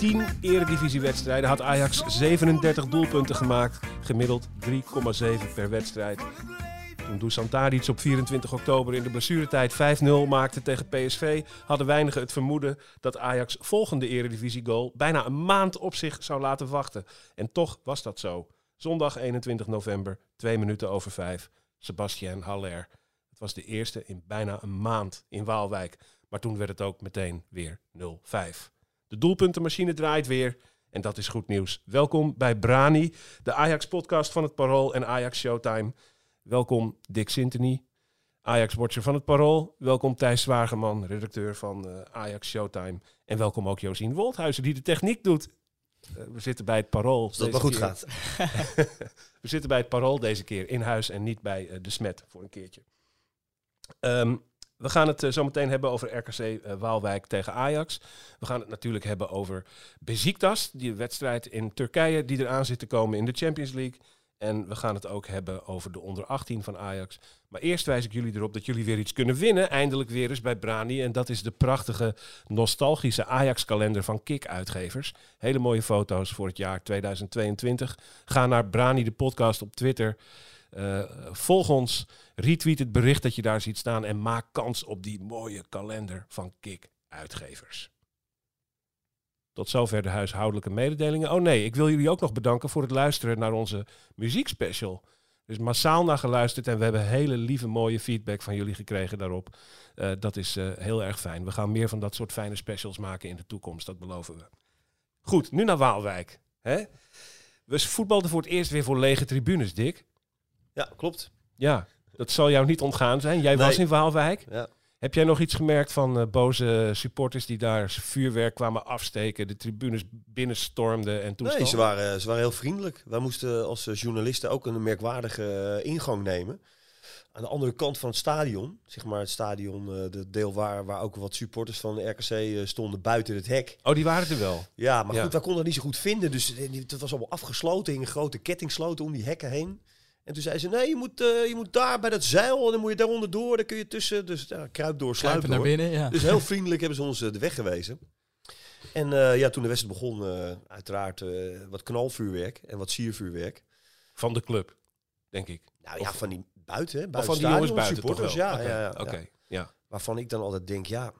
10 eredivisiewedstrijden had Ajax 37 doelpunten gemaakt. Gemiddeld 3,7 per wedstrijd. Toen Dusan Tadic op 24 oktober in de blessuretijd 5-0 maakte tegen PSV... hadden weinigen het vermoeden dat Ajax volgende eredivisiegoal... bijna een maand op zich zou laten wachten. En toch was dat zo. Zondag 21 november, 2 minuten over 5. Sebastian Haller. Het was de eerste in bijna een maand in Waalwijk. Maar toen werd het ook meteen weer 0-5. De doelpuntenmachine draait weer. En dat is goed nieuws. Welkom bij Brani, de Ajax-podcast van het Parool en Ajax Showtime. Welkom Dick Sintony, Ajax-watcher van het Parool. Welkom Thijs Zwageman, redacteur van eh, Ajax Showtime. En welkom ook Josien Wolthuizen, die de techniek doet. Eh, we zitten bij het Parool. Als dat maar goed keer. gaat. We zitten bij het Parool deze keer in huis en niet bij eh, de Smet voor een keertje. Ehm, we gaan het eh, zo meteen hebben over RKC eh, Waalwijk tegen Ajax. We gaan het natuurlijk hebben over Beziktas, die wedstrijd in Turkije die eraan zit te komen in de Champions League. En we gaan het ook hebben over de onder 18 van Ajax. Maar eerst wijs ik jullie erop dat jullie weer iets kunnen winnen. Eindelijk weer eens bij Brani. En dat is de prachtige, nostalgische Ajax-kalender van Kik-uitgevers. Hele mooie foto's voor het jaar 2022. Ga naar Brani, de podcast op Twitter. Eh, volg ons, retweet het bericht dat je daar ziet staan en maak kans op die mooie kalender van Kik-uitgevers. Tot zover de huishoudelijke mededelingen. Oh nee, ik wil jullie ook nog bedanken voor het luisteren naar onze muziekspecial. Er is massaal naar geluisterd en we hebben hele lieve mooie feedback van jullie gekregen daarop. Eh, dat is eh, heel erg fijn. We gaan meer van dat soort fijne specials maken in de toekomst, dat beloven we. Goed, nu naar Waalwijk. Hè? We voetbalden voor het eerst weer voor lege tribunes, Dick. Ja, klopt. Ja, dat zal jou niet ontgaan zijn. Jij Nee. was in Waalwijk. Ja. Heb jij nog iets gemerkt van eh, boze supporters die daar vuurwerk kwamen afsteken, de tribunes binnenstormden en toestanden? Nee, ze waren, ze waren heel vriendelijk. Wij moesten als eh, journalisten ook een merkwaardige eh, ingang nemen. Aan de andere kant van het stadion, zeg maar het stadion, de deel waar, waar ook wat supporters van de RKC stonden buiten het hek. Oh, die waren er wel. Ja, maar Ja. goed, wij konden het niet zo goed vinden. Dus het was allemaal afgesloten, een grote kettingsloten om die hekken heen. En toen zei ze, nee, je moet, eh, je moet daar bij dat zeil en dan moet je daaronder door, dan kun je tussen. Dus ja, kruip door, sluip Kruipen door. naar binnen, ja. Dus heel vriendelijk hebben ze ons eh, de weg gewezen. En eh, ja, toen de wedstrijd begon, eh, uiteraard eh, wat knalvuurwerk en wat siervuurwerk. Van de club, denk ik. Nou ja, van die buiten, hè, Of buiten van die jongens buiten toch supporters, wel? ja, Oké, ja, ja, Oké, ja. ja. Waarvan ik dan altijd denk, ja,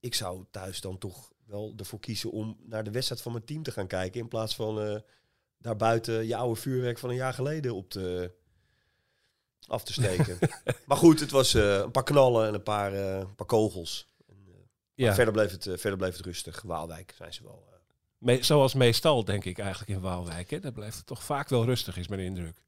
ik zou thuis dan toch wel ervoor kiezen om naar de wedstrijd van mijn team te gaan kijken. In plaats van eh daarbuiten je oude vuurwerk van een jaar geleden op te, af te steken. maar goed, het was eh, een paar knallen en een paar, eh, een paar kogels. En, eh, ja. verder, bleef het, verder bleef het rustig. Waalwijk zijn ze wel. Me- zoals meestal, denk ik eigenlijk in Waalwijk. Hè? Daar blijft het toch vaak wel rustig, is mijn indruk.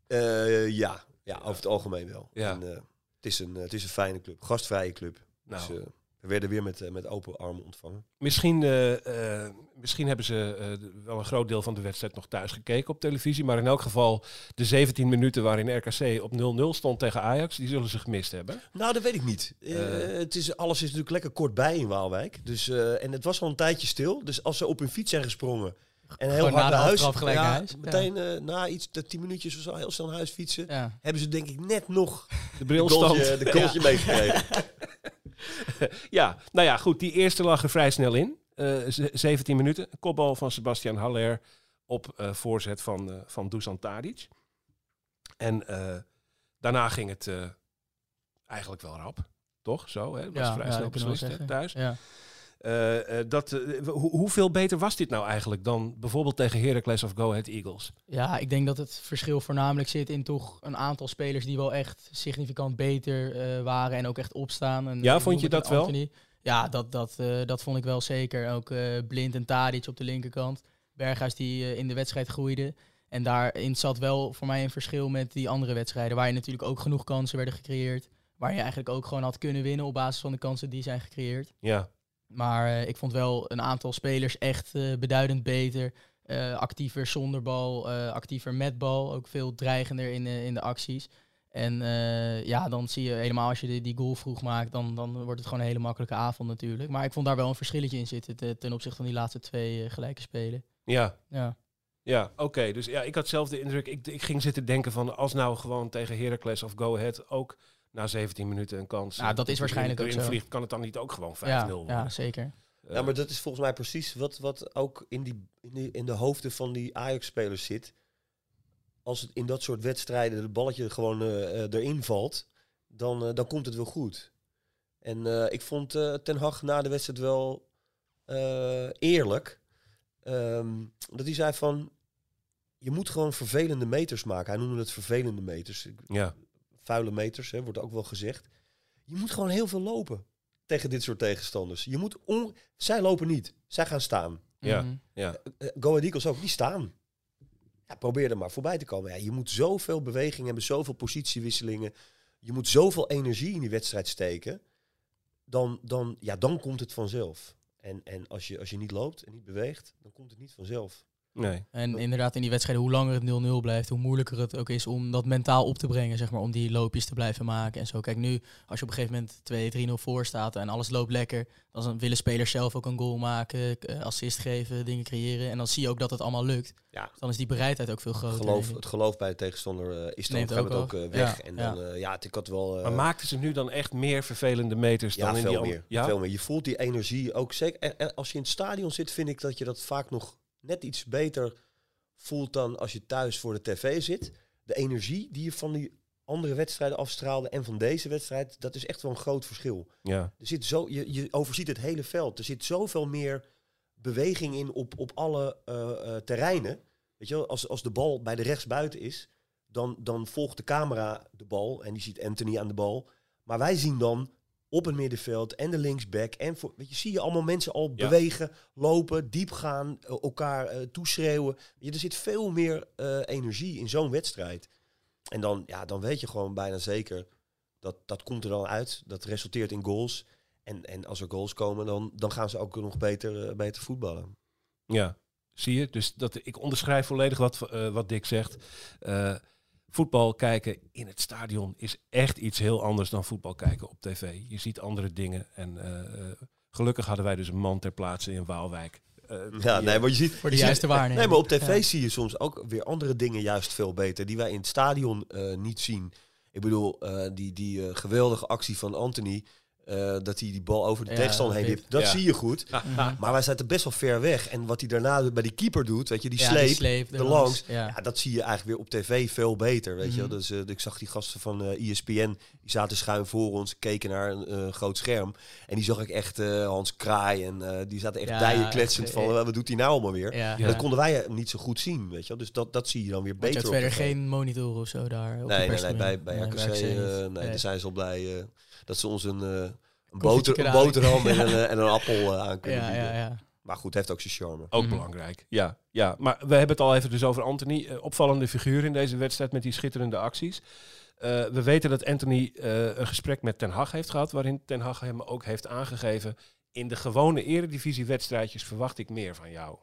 Ja. ja, over het algemeen wel. Ja. En, het, is een, het is een fijne club, gastvrije club. Nou, Dus, we werden weer met, eh, met open armen ontvangen. Misschien, eh, eh, misschien hebben ze eh, wel een groot deel van de wedstrijd nog thuis gekeken op televisie. Maar in elk geval de 17 minuten waarin RKC op 0-0 stond tegen Ajax, die zullen ze gemist hebben. Nou, dat weet ik niet. Het is, alles is natuurlijk lekker kort bij in Waalwijk. Dus, eh, en het was al een tijdje stil. Dus als ze op hun fiets zijn gesprongen en heel Gewoon hard na naar huis... naar huis. Ja. Meteen eh, na iets, de 10 minuutjes of zo, heel snel naar huis fietsen... Ja. hebben ze denk ik net nog De brilstand. de goaltje meegekregen. Ja, nou ja, goed. Die eerste lag er vrij snel in. Eh, ze- 17 minuten. Een kopbal van Sebastian Haller op eh, voorzet van, eh van Dusan Tadic. En eh, daarna ging het eh, eigenlijk wel rap. Toch? Zo, hè? Dat was Ja, vrij snel beslist thuis. Ja. Eh, eh, dat, eh, hoe- hoeveel beter was dit nou eigenlijk dan bijvoorbeeld tegen Heracles of Go Ahead Eagles? ja, ik denk dat het verschil voornamelijk zit in toch een aantal spelers die wel echt significant beter waren en ook echt opstaan. En, Ja, vond je dat wel? Ja, dat, dat, dat vond ik wel zeker. Ook Blind en Tadic op de linkerkant. Berghuis die in de wedstrijd groeide. En daarin zat wel voor mij een verschil met die andere wedstrijden, waar je natuurlijk ook genoeg kansen werden gecreëerd. Waar je eigenlijk ook gewoon had kunnen winnen op basis van de kansen die zijn gecreëerd. Ja, Maar eh, ik vond wel een aantal spelers echt eh, beduidend beter. Eh, actiever zonder bal, actiever met bal. Ook veel dreigender in, de in de acties. En ja, dan zie je helemaal als je die, die goal vroeg maakt, dan, dan wordt het gewoon een hele makkelijke avond natuurlijk. Maar ik vond daar wel een verschilletje in zitten te- ten opzichte van die laatste twee gelijke spelen. ja. Ja, Ja, oké. Dus ja, ik had zelf de indruk, ik, ik ging zitten denken van als nou gewoon tegen Heracles of Go Ahead ook na 17 minuten een kans. Nou, dat is waarschijnlijk ook zo. vliegt, kan het dan niet ook gewoon 5-0 ja, worden? ja, zeker. Eh, Ja, maar dat is volgens mij precies wat, wat ook in, die, in, die, in de hoofden van die Ajax-spelers zit. Als het in dat soort wedstrijden het balletje gewoon eh, eh, erin valt, dan, dan komt het wel goed. En eh, ik vond eh, Ten Hag na de wedstrijd wel eh, eerlijk. Ehm, dat hij zei van, je moet gewoon vervelende meters maken. Hij noemde het vervelende meters. Ja, vuile meters, hè, wordt ook wel gezegd. Je moet gewoon heel veel lopen tegen dit soort tegenstanders. Je moet on... Zij lopen niet. Zij gaan staan. Ja. Mhm. ja, Eh, Go Ahead Eagles ook, die staan. Ja, probeer er maar voorbij te komen. Ja, je moet zoveel beweging hebben, zoveel positiewisselingen. Je moet zoveel energie in die wedstrijd steken. Dan, dan, ja, dan komt het vanzelf. En, en als, je, als je niet loopt en niet beweegt, dan komt het niet vanzelf. Nee. En inderdaad, in die wedstrijden, hoe langer het 0-0 blijft, hoe moeilijker het ook is om dat mentaal op te brengen, zeg maar, om die loopjes te blijven maken en zo. Kijk, nu, als je op een gegeven moment 2-3-0 voor staat en alles loopt lekker, dan willen spelers zelf ook een goal maken, eh, assist geven, dingen creëren. En dan zie je ook dat het allemaal lukt. Ja. Dan is die bereidheid ook veel groter. Geloof, het geloof bij de tegenstander eh, is dan Neemt op een gegeven ook moment ook af. eh, weg. Ja, en ja. dan, eh, ja, het- ik had wel... eh, Maar maakten ze nu dan echt meer vervelende meters Ja, dan in veel die meer, Ja, veel meer. Je voelt die energie ook zeker. En, en als je in het stadion zit, vind ik dat je dat vaak nog net iets beter voelt dan als je thuis voor de tv zit. De energie die je van die andere wedstrijden afstraalde en van deze wedstrijd, dat is echt wel een groot verschil. ja, Er zit zo, je, je overziet het hele veld. Er zit zoveel meer beweging in op, op alle eh, eh, terreinen. Weet je wel, als, als de bal bij de rechtsbuiten is, dan, dan volgt de camera de bal en die ziet Anthony aan de bal. Maar wij zien dan op het middenveld en de linksback en voor, weet je, zie je allemaal mensen al Ja. bewegen, lopen, diep gaan, eh, elkaar eh, toeschreeuwen. Je, er zit veel meer eh, energie in zo'n wedstrijd. En dan, ja, dan weet je gewoon bijna zeker dat dat komt er dan uit. Dat resulteert in goals. En, en als er goals komen, dan, dan gaan ze ook nog beter, beter voetballen. ja. Zie je? Dus dat, ik onderschrijf volledig wat, wat Dick zegt. Voetbal kijken in het stadion is echt iets heel anders dan voetbal kijken op tv. Je ziet andere dingen. En eh, eh, gelukkig hadden wij dus een man ter plaatse in Waalwijk. Eh, Ja, die, nee, maar je ziet... Voor de juiste waarneming. Nee, maar op tv Ja. zie je soms ook weer andere dingen juist veel beter. Die wij in het stadion eh, niet zien. Ik bedoel, eh, die, die eh, geweldige actie van Anthony. Eh, dat hij die bal over de Ja, tegenstander heen wipt. Dat ja. zie je goed. Mhm. Maar wij zaten best wel ver weg. En wat hij daarna bij die keeper doet, weet je, die Ja, sleep. sleep de erlangs, langs. Ja. Ja, dat zie je eigenlijk weer op tv veel beter, weet je. Mhm. Dus eh, ik zag die gasten van eh ESPN, die zaten schuin voor ons, keken naar een groot scherm. En die zag ik echt eh, Hans Kraai en eh, die zaten echt Ja, dijen kletsend van, wat doet hij nou allemaal weer? Ja, Ja. ja. Dat konden wij niet zo goed zien, weet je. Dus dat, dat zie je dan weer Want je beter had verder geen monitor of zo daar. Nee, nee, nee, bij, bij RKC, eh, nee, Nee. daar zijn ze al blij eh, dat ze ons een, eh, een, boter, een boterham en, een, eh, en een appel eh, aan kunnen Ja, bieden. ja, ja. Maar goed, heeft ook zijn charme. Ook Mhm. belangrijk, ja, ja. Maar we hebben het al even dus over Anthony. Opvallende figuur in deze wedstrijd met die schitterende acties. Eh, we weten dat Anthony eh, een gesprek met Ten Hag heeft gehad, waarin Ten Hag hem ook heeft aangegeven... in de gewone eredivisiewedstrijdjes verwacht ik meer van jou.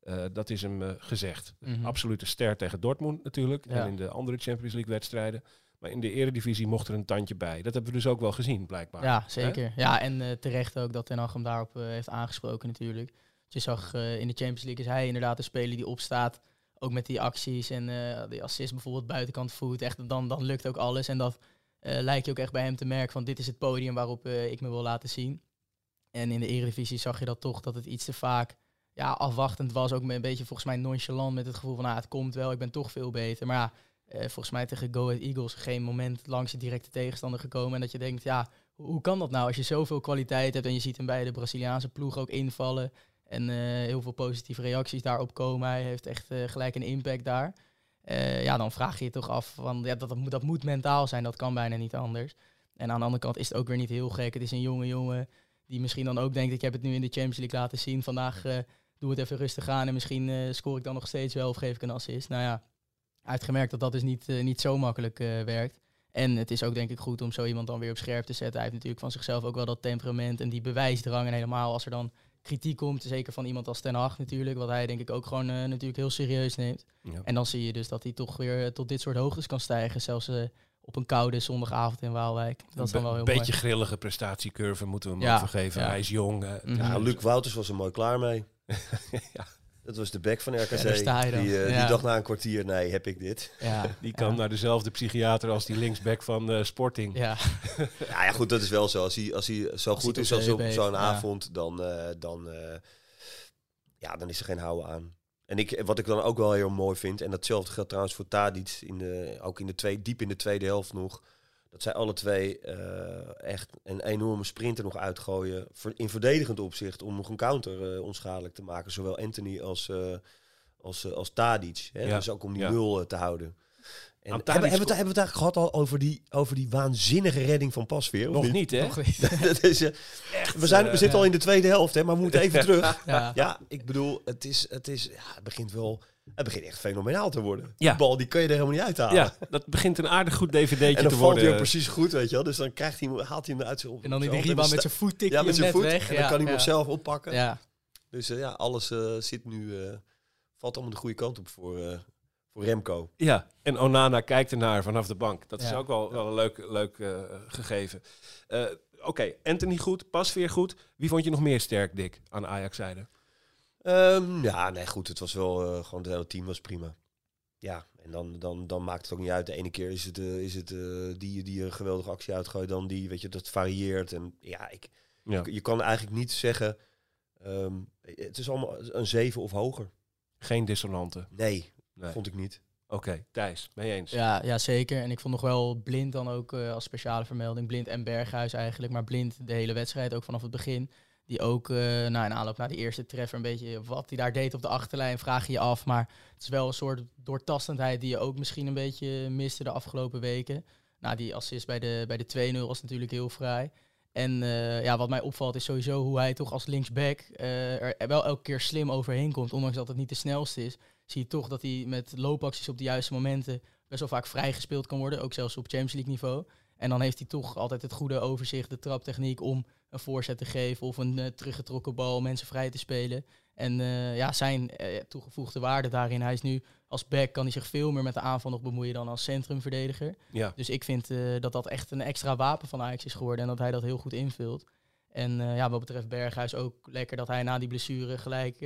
Eh, dat is hem eh, gezegd. Mhm. Absolute ster tegen Dortmund natuurlijk. Ja. En in de andere Champions League wedstrijden. Maar in de eredivisie mocht er een tandje bij. Dat hebben we dus ook wel gezien, blijkbaar. Ja, zeker. Ja, en eh, terecht ook dat Ten Hag hem daarop eh, heeft aangesproken natuurlijk. Je zag eh, in de Champions League is hij inderdaad een speler die opstaat. Ook met die acties en die assist bijvoorbeeld buitenkant voet. Echt, dan, dan lukt ook alles. En dat lijkt je ook echt bij hem te merken van dit is het podium waarop ik me wil laten zien. En in de Eredivisie zag je dat toch dat het iets te vaak ja, afwachtend was. Ook met een beetje volgens mij nonchalant met het gevoel van ah, het komt wel, ik ben toch veel beter. Maar ja, eh, volgens mij tegen Go Ahead Eagles geen moment langs de directe tegenstander gekomen. En dat je denkt, ja, hoe, kan dat nou als je zoveel kwaliteit hebt en je ziet hem bij de Braziliaanse ploeg ook invallen en eh, heel veel positieve reacties daarop komen. Hij heeft echt eh, gelijk een impact daar. Ja, dan vraag je je toch af, van, ja, dat, dat, moet, dat moet mentaal zijn, dat kan bijna niet anders. En aan de andere kant is het ook weer niet heel gek. Het is een jonge jongen die misschien dan ook denkt, ik heb het nu in de Champions League laten zien. Vandaag doe het even rustig aan en misschien scoor ik dan nog steeds wel of geef ik een assist. Nou ja, hij heeft gemerkt dat dat dus niet, eh, niet zo makkelijk eh, werkt. En het is ook denk ik goed om zo iemand dan weer op scherp te zetten. Hij heeft natuurlijk van zichzelf ook wel dat temperament en die bewijsdrang. En helemaal als er dan kritiek komt, zeker van iemand als Ten Hag natuurlijk, wat hij denk ik ook gewoon eh, natuurlijk heel serieus neemt. Ja. En dan zie je dus dat hij toch weer tot dit soort hoogtes kan stijgen, zelfs eh, op een koude zondagavond in Waalwijk. Dat is dan wel heel Een beetje mooi. grillige prestatiecurve moeten we hem Ja, ook vergeven. ja. Hij is jong. Ja, Luc Wouters was er mooi klaar mee. Ja. Dat was de back van RKC. Ja, daar sta je dan. die, eh, Ja. die dacht na een kwartier, nee, heb ik dit. Ja, Die kan ja. naar dezelfde psychiater als die linksback van eh, Sporting. Ja, Ja, ja, goed, dat is wel zo. Als hij, als hij zo Als goed hij is als op even zo'n avond, dan, eh, dan, eh, ja, dan is er geen houden aan. En ik, wat ik dan ook wel heel mooi vind, en datzelfde geldt trouwens voor Tadic, in de, ook in de twee, diep in de tweede helft nog, dat zij alle twee eh, echt een enorme sprinter nog uitgooien, in verdedigend opzicht, om nog een counter eh, onschadelijk te maken. Zowel Anthony als, eh als, als Tadic. Hè? Ja. Dus ook om die Ja. nul te houden. En Aan hebben, hebben, we het, hebben we het eigenlijk gehad al over die, over die waanzinnige redding van Pasveer? Nog niet, hè? nog niet. dat is, eh, we, zijn, we zitten al in de tweede helft, hè, maar we moeten even terug. Ja. Ja, ik bedoel, het, is, het, is, ja, het begint wel... Het begint echt fenomenaal te worden. Ja. Die bal, die kun je er helemaal niet uithalen. Ja, dat begint een aardig goed dvd'tje en dan te valt worden. hij ook precies goed, weet je wel. Dus dan krijgt hij, hem- haalt hij hem eruit. Op, En dan die rebound met zijn voet tik Ja, met zijn voet. weg. En dan ja, kan hij hem zelf oppakken. Ja, Dus eh, ja, alles eh, zit nu... eh, valt allemaal de goede kant op voor, eh, voor Remco. Ja, en Onana kijkt ernaar vanaf de bank. Dat is ook wel, wel een leuk, leuk eh, gegeven. Eh, Oké, Anthony goed, Pasveer goed. Wie vond je nog meer sterk, Dick, aan Ajax-zijde? Ehm, ja, nee, goed. Het was wel eh, gewoon het hele team was prima. Ja, en dan, dan, dan maakt het ook niet uit. De ene keer is het, eh, is het eh, die, die een geweldige actie uitgooit, dan die, weet je, dat varieert. En ja, ik, Ja. je kan eigenlijk niet zeggen, ehm, het is allemaal een 7 of hoger. Geen dissonante. Nee, Nee. vond ik niet. Oké, Thijs, mee eens. ja, ja, zeker. En ik vond nog wel Blind dan ook eh, als speciale vermelding. Blind en Berghuis eigenlijk. Maar Blind de hele wedstrijd, ook vanaf het begin. Die ook eh na in aanloop naar die eerste treffer een beetje wat hij daar deed op de achterlijn, vraag je je af. Maar het is wel een soort doortastendheid die je ook misschien een beetje miste de afgelopen weken. Nou, die assist bij de, bij de 2-0 was natuurlijk heel fraai. En eh, ja, wat mij opvalt is sowieso hoe hij toch als linksback eh, er wel elke keer slim overheen komt. Ondanks dat het niet de snelste is, zie je toch dat hij met loopacties op de juiste momenten best wel vaak vrijgespeeld kan worden. Ook zelfs op Champions League niveau. En dan heeft hij toch altijd het goede overzicht, de traptechniek om een voorzet te geven of een eh, teruggetrokken bal om mensen vrij te spelen. En eh, ja, zijn eh, toegevoegde waarde daarin. Hij is nu als back kan hij zich veel meer met de aanval nog bemoeien dan als centrumverdediger. Ja. Dus ik vind dat dat echt een extra wapen van Ajax is geworden en dat hij dat heel goed invult. En ja, wat betreft Berghuis ook lekker dat hij na die blessure gelijk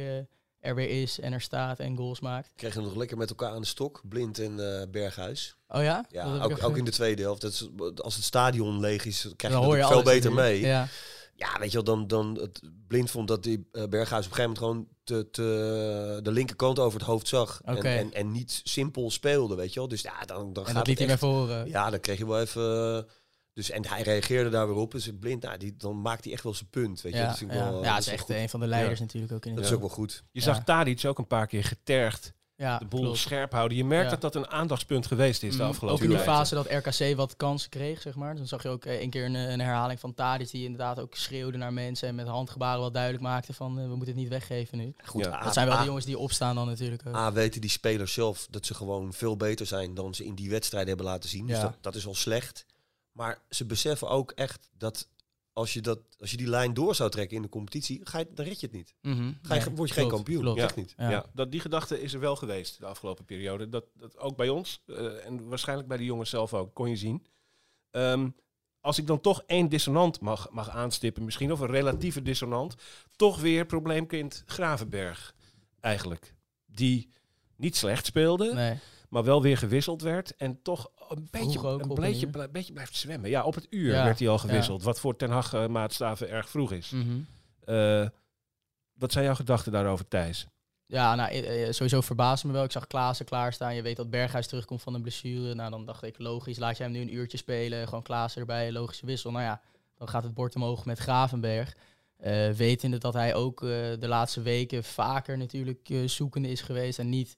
er weer is en er staat en goals maakt. Kregen nog lekker met elkaar aan de stok, Blind en eh, Berghuis. Oh ja? Ja, ook, ook in de tweede helft. Dat is, als het stadion leeg is, krijg je je veel beter mee. Ja. Ja, weet je wel, dan, dan het blind vond dat die eh, Berghuis op een gegeven moment gewoon te, te, de linkerkant over het hoofd zag. En, en, en niet simpel speelde, weet je wel. Dus ja, dan, dan En gaat dat liet het hij echt- naar voren. Ja, dan kreeg je wel even... eh, Dus, en hij reageerde daar weer op. Dus blind, nou, die, dan maakt hij echt wel zijn punt, weet je. Ja, dat ik ja. wel, ja, dat het is echt goed. een van de leiders natuurlijk ook in Dat het is ook wel goed. Je Ja. zag Tadic ook een paar keer getergd ja, de boel klopt. scherp houden. Je merkt Ja. dat dat een aandachtspunt geweest is de Mm, afgelopen Ook in die fase dat RKC wat kansen kreeg, zeg maar. Dan zag je ook eh, een keer een, een herhaling van Tadic die inderdaad ook schreeuwde naar mensen en met handgebaren wel duidelijk maakte van eh, we moeten het niet weggeven nu. Goed, Ja. Dat zijn wel de jongens die opstaan dan natuurlijk ook. A, weten die spelers zelf dat ze gewoon veel beter zijn dan ze in die wedstrijden hebben laten zien. Dus dat, dat is al slecht. Maar ze beseffen ook echt dat als je, dat, als je die lijn door zou trekken in de competitie, ga je, dan red je het niet. Mhm. Ga je, Nee, word je geen kampioen. klopt. Echt niet. Ja. Ja. dat, die gedachte is er wel geweest de afgelopen periode. Dat, dat ook bij ons eh, en waarschijnlijk bij de jongens zelf ook, kon je zien. Ehm, als ik dan toch één dissonant mag, mag aanstippen, misschien of een relatieve dissonant, toch weer probleemkind Gravenberg eigenlijk. Die niet slecht speelde, Nee. maar wel weer gewisseld werd en toch een beetje, ook een op een beetje, blijft zwemmen. Ja, op het uur Ja, werd hij al ja. gewisseld, wat voor Ten Hag eh, maatstaven erg vroeg is. Mhm. Eh, wat zijn jouw gedachten daarover, Thijs? Ja, nou, eh, sowieso verbaasde me wel. Ik zag Klaassen klaarstaan. Je weet dat Berghuis terugkomt van een blessure. Nou, dan dacht ik, logisch, laat je hem nu een uurtje spelen. Gewoon Klaassen erbij, logische wissel. Nou ja, dan gaat het bord omhoog met Gravenberg. Eh wetende dat hij ook de laatste weken vaker natuurlijk zoekende is geweest. En niet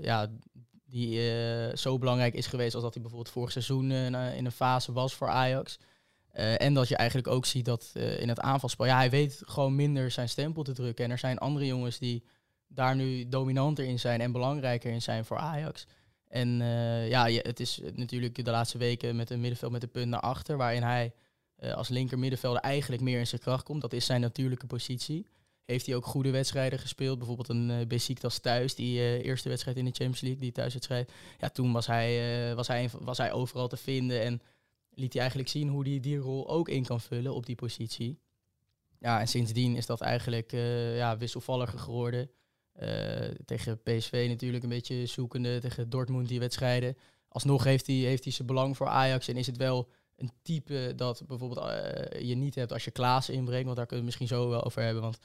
ja, die eh, zo belangrijk is geweest als dat hij bijvoorbeeld vorig seizoen eh, in een fase was voor Ajax. Eh, en dat je eigenlijk ook ziet dat in het aanvalspel, ja, hij weet gewoon minder zijn stempel te drukken. En er zijn andere jongens die daar nu dominanter in zijn en belangrijker in zijn voor Ajax. En ja, het is natuurlijk de laatste weken met een middenveld met een punt naar achter, waarin hij als linker middenvelder eigenlijk meer in zijn kracht komt. Dat is zijn natuurlijke positie. Heeft hij ook goede wedstrijden gespeeld, bijvoorbeeld een uh, Besiktas thuis, die eh, eerste wedstrijd in de Champions League, die thuiswedstrijd. Ja, toen was hij, eh, was, hij, was hij overal te vinden en liet hij eigenlijk zien hoe hij die rol ook in kan vullen op die positie. Ja, en sindsdien is dat eigenlijk eh, ja, wisselvalliger geworden. Tegen PSV natuurlijk een beetje zoekende, tegen Dortmund die wedstrijden. Alsnog heeft hij, heeft hij zijn belang voor Ajax en is het wel een type dat bijvoorbeeld je niet hebt als je Klaas inbrengt. Want daar kunnen we misschien zo wel over hebben. Want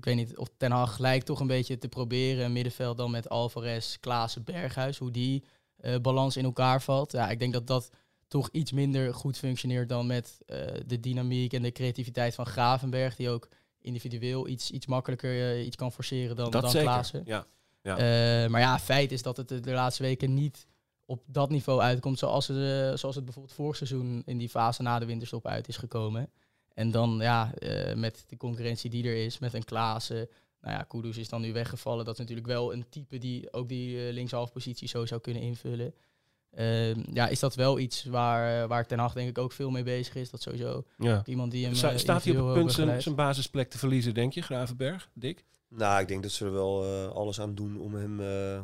ik weet niet of Ten Hag lijkt toch een beetje te proberen middenveld dan met Alvarez, Klaassen, Berghuis. Hoe die eh, balans in elkaar valt. Ja, ik denk dat dat toch iets minder goed functioneert dan met eh, de dynamiek en de creativiteit van Gravenberg. Die ook individueel iets, iets makkelijker eh, iets kan forceren dan, Dat dan zeker. Klaassen. Ja. Ja. Maar ja, feit is dat het de, laatste weken niet op dat niveau uitkomt zoals het, zoals het bijvoorbeeld vorig seizoen in die fase na de winterstop uit is gekomen. En dan ja, eh, met de concurrentie die er is, met een Klaassen. Nou ja, Kudus is dan nu weggevallen. Dat is natuurlijk wel een type die ook die eh, linkshalfpositie zo zou kunnen invullen. Ehm, ja, is dat wel iets waar, eh, waar Ten Hag denk ik ook veel mee bezig is. Dat sowieso Ja. iemand die hem Sta- eh, staat hij op het punt zijn, basisplek te verliezen, denk je, Gravenberg, Dick? Nou, ik denk dat ze er wel eh, alles aan doen om hem eh,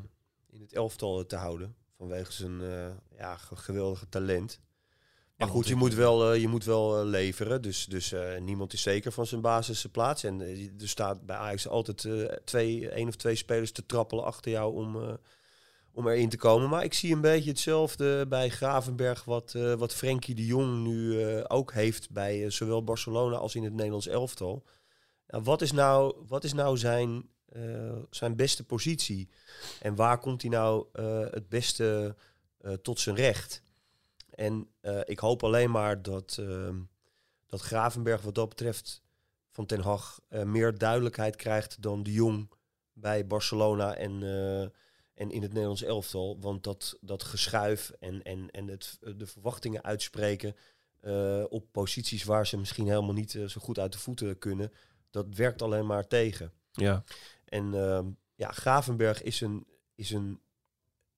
in het elftal te houden. Vanwege zijn eh, ja, ge- geweldige talent. Maar goed, je moet wel, eh, je moet wel eh, leveren. Dus, dus eh, niemand is zeker van zijn basisplaats. En eh, er staat bij Ajax altijd eh, twee, één of twee spelers te trappelen achter jou om, eh, om erin te komen. Maar ik zie een beetje hetzelfde bij Gravenberg wat, eh wat Frenkie de Jong nu eh, ook heeft bij eh, zowel Barcelona als in het Nederlands elftal. Nou, wat is nou, wat is nou zijn, eh, zijn beste positie? En waar komt hij nou eh, het beste eh, tot zijn recht? En eh, ik hoop alleen maar dat, ehm, dat Gravenberg wat dat betreft van Ten Hag eh, meer duidelijkheid krijgt dan de Jong bij Barcelona en, eh, en in het Nederlands elftal. Want dat, dat geschuif en, en, en het, de verwachtingen uitspreken op posities waar ze misschien helemaal niet zo goed uit de voeten kunnen, dat werkt alleen maar tegen. Ja. En ehm, ja, Gravenberg is een, is een,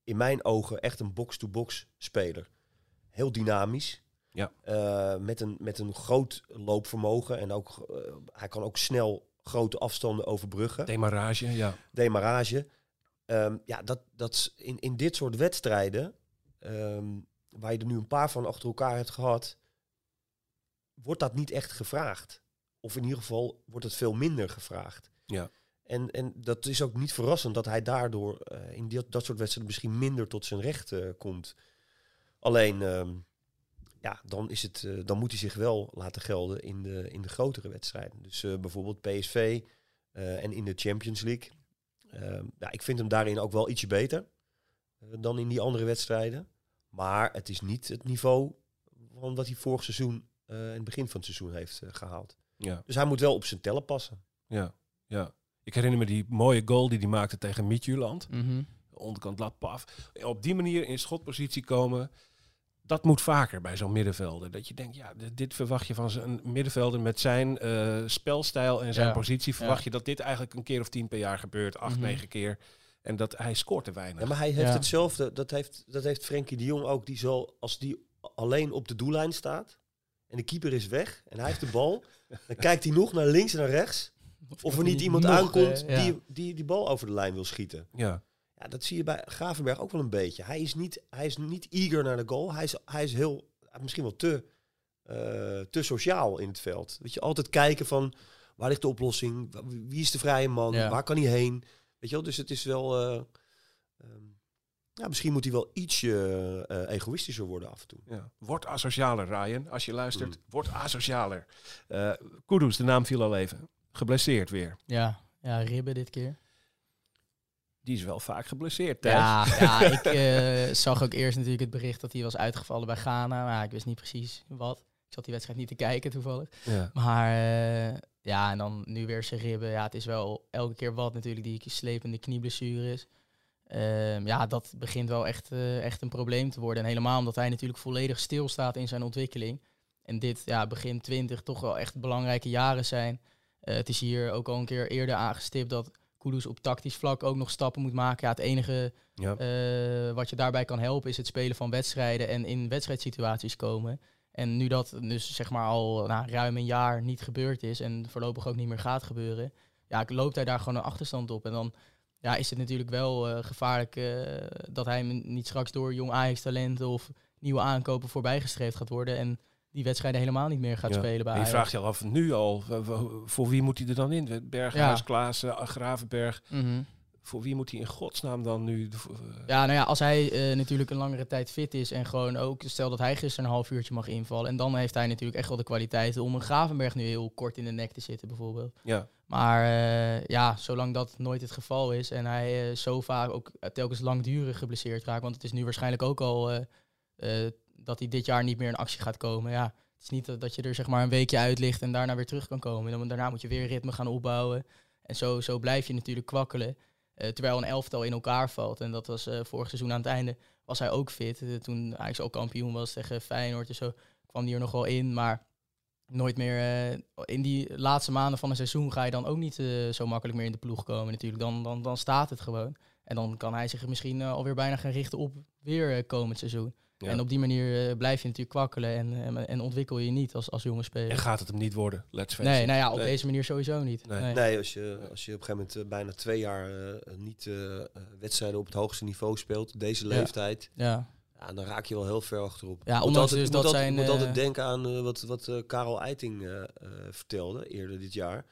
in mijn ogen, echt een box-to-box speler. Heel dynamisch. Ja. Eh, met, een, met een groot loopvermogen. En ook, eh, hij kan ook snel grote afstanden overbruggen. Demarrage, ja. Demarrage. Ehm, ja, dat, dat in, in dit soort wedstrijden, ehm, waar je er nu een paar van achter elkaar hebt gehad, wordt dat niet echt gevraagd. Of in ieder geval wordt het veel minder gevraagd. Ja. En, en dat is ook niet verrassend dat hij daardoor eh, in die, dat soort wedstrijden misschien minder tot zijn recht komt. Alleen, ehm, ja, dan, is het, eh, dan moet hij zich wel laten gelden in de, in de grotere wedstrijden. Dus eh, bijvoorbeeld PSV eh, en in de Champions League. Ehm, ja, ik vind hem daarin ook wel ietsje beter dan in die andere wedstrijden. Maar het is niet het niveau van wat hij vorig seizoen, eh, in het begin van het seizoen heeft eh, gehaald. Ja, Dus hij moet wel op zijn tellen passen. ja, ja. Ik herinner me die mooie goal die hij maakte tegen Midtjylland. Mhm. Onderkant lat paf. Op die manier in schotpositie komen. Dat moet vaker bij zo'n middenvelder. Dat je denkt, ja, dit, dit verwacht je van zijn middenvelder met zijn eh, spelstijl en zijn Ja. positie. Verwacht Ja. je dat dit eigenlijk een keer of tien per jaar gebeurt. Acht, Mhm. negen keer. En dat hij scoort te weinig. Ja, maar hij heeft Ja. hetzelfde. Dat heeft, dat heeft Frenkie de Jong ook. Die zal, als die alleen op de doellijn staat en de keeper is weg en hij heeft de bal, dan kijkt hij nog naar links en naar rechts. Of er niet iemand nog, aankomt eh, ja. die, die die bal over de lijn wil schieten. Ja, Ja, dat zie je bij Gravenberg ook wel een beetje. Hij is niet, hij is niet eager naar de goal. Hij is, hij is heel, misschien wel te, eh, te sociaal in het veld. Weet je, altijd kijken van waar ligt de oplossing? Wie is de vrije man? Ja. Waar kan hij heen? Weet je wel, dus het is wel... eh, ehm, ja, misschien moet hij wel ietsje eh, egoïstischer worden af en toe. ja. Word asocialer, Ryan. Als je luistert, Mm. word asocialer. Eh Kudus, de naam viel al even. Geblesseerd weer. Ja, ja, ribben dit keer. Die is wel vaak geblesseerd. Ja, ja ik eh, zag ook eerst natuurlijk het bericht dat hij was uitgevallen bij Ghana. Maar ik wist niet precies wat. Ik zat die wedstrijd niet te kijken toevallig. Ja. Maar eh, ja, en dan nu weer zijn ribben. Ja, het is wel elke keer wat natuurlijk die slepende knieblessure is. Ehm, ja, dat begint wel echt, eh, echt een probleem te worden. En helemaal omdat hij natuurlijk volledig stilstaat in zijn ontwikkeling. En dit, ja, begin 20, toch wel echt belangrijke jaren zijn. Het is hier ook al een keer eerder aangestipt dat Kudus op tactisch vlak ook nog stappen moet maken. Ja, het enige Ja. eh, wat je daarbij kan helpen is het spelen van wedstrijden en in wedstrijdsituaties komen. En nu dat dus zeg maar al nou, ruim een jaar niet gebeurd is en voorlopig ook niet meer gaat gebeuren, ja, loopt hij daar gewoon een achterstand op. En dan ja, is het natuurlijk wel eh, gevaarlijk eh, dat hij niet straks door jong Ajax-talenten of nieuwe aankopen voorbijgestreefd gaat worden en die wedstrijden helemaal niet meer gaat Ja. spelen bij En je vraagt je al af nu al, voor wie moet hij er dan in? Berghuis, Ja. Klaassen, Gravenberg. Mhm. Voor wie moet hij in godsnaam dan nu? eh, Ja, nou ja, als hij eh, natuurlijk een langere tijd fit is en gewoon ook, stel dat hij gisteren een half uurtje mag invallen. En dan heeft hij natuurlijk echt wel de kwaliteiten om een Gravenberg nu heel kort in de nek te zitten, bijvoorbeeld. ja. Maar eh, ja, zolang dat nooit het geval is en hij zo vaak ook telkens langdurig geblesseerd raakt, want het is nu waarschijnlijk ook al dat hij dit jaar niet meer in actie gaat komen. Ja, het is niet dat, je er zeg maar een weekje uit ligt en daarna weer terug kan komen. En dan, daarna moet je weer ritme gaan opbouwen. En zo, zo blijf je natuurlijk kwakkelen. Eh, terwijl een elftal in elkaar valt. En dat was eh, vorig seizoen aan het einde. Was hij ook fit. Eh, toen Ajax ook kampioen was tegen Feyenoord en zo. Kwam hij er nog wel in. Maar nooit meer... in die laatste maanden van een seizoen ga je dan ook niet zo makkelijk meer in de ploeg komen natuurlijk. Dan, dan, dan staat het gewoon. En dan kan hij zich misschien alweer bijna gaan richten op weer komend seizoen. Ja. En op die manier eh, blijf je natuurlijk kwakkelen. En, en, en ontwikkel je niet als, als jonge speler. En gaat het hem niet worden? Let's face Nee, it. nou ja, op Nee. deze manier sowieso niet. Nee. Nee. Nee, als je, als je op een gegeven moment eh, bijna twee jaar eh, niet wedstrijden op het hoogste niveau speelt, deze leeftijd, Ja. ja, dan raak je wel heel ver achterop. Ja, Moet ondanks altijd, dus dat altijd, zijn, moet altijd denken aan wat, wat Karel Eiting vertelde eerder dit jaar.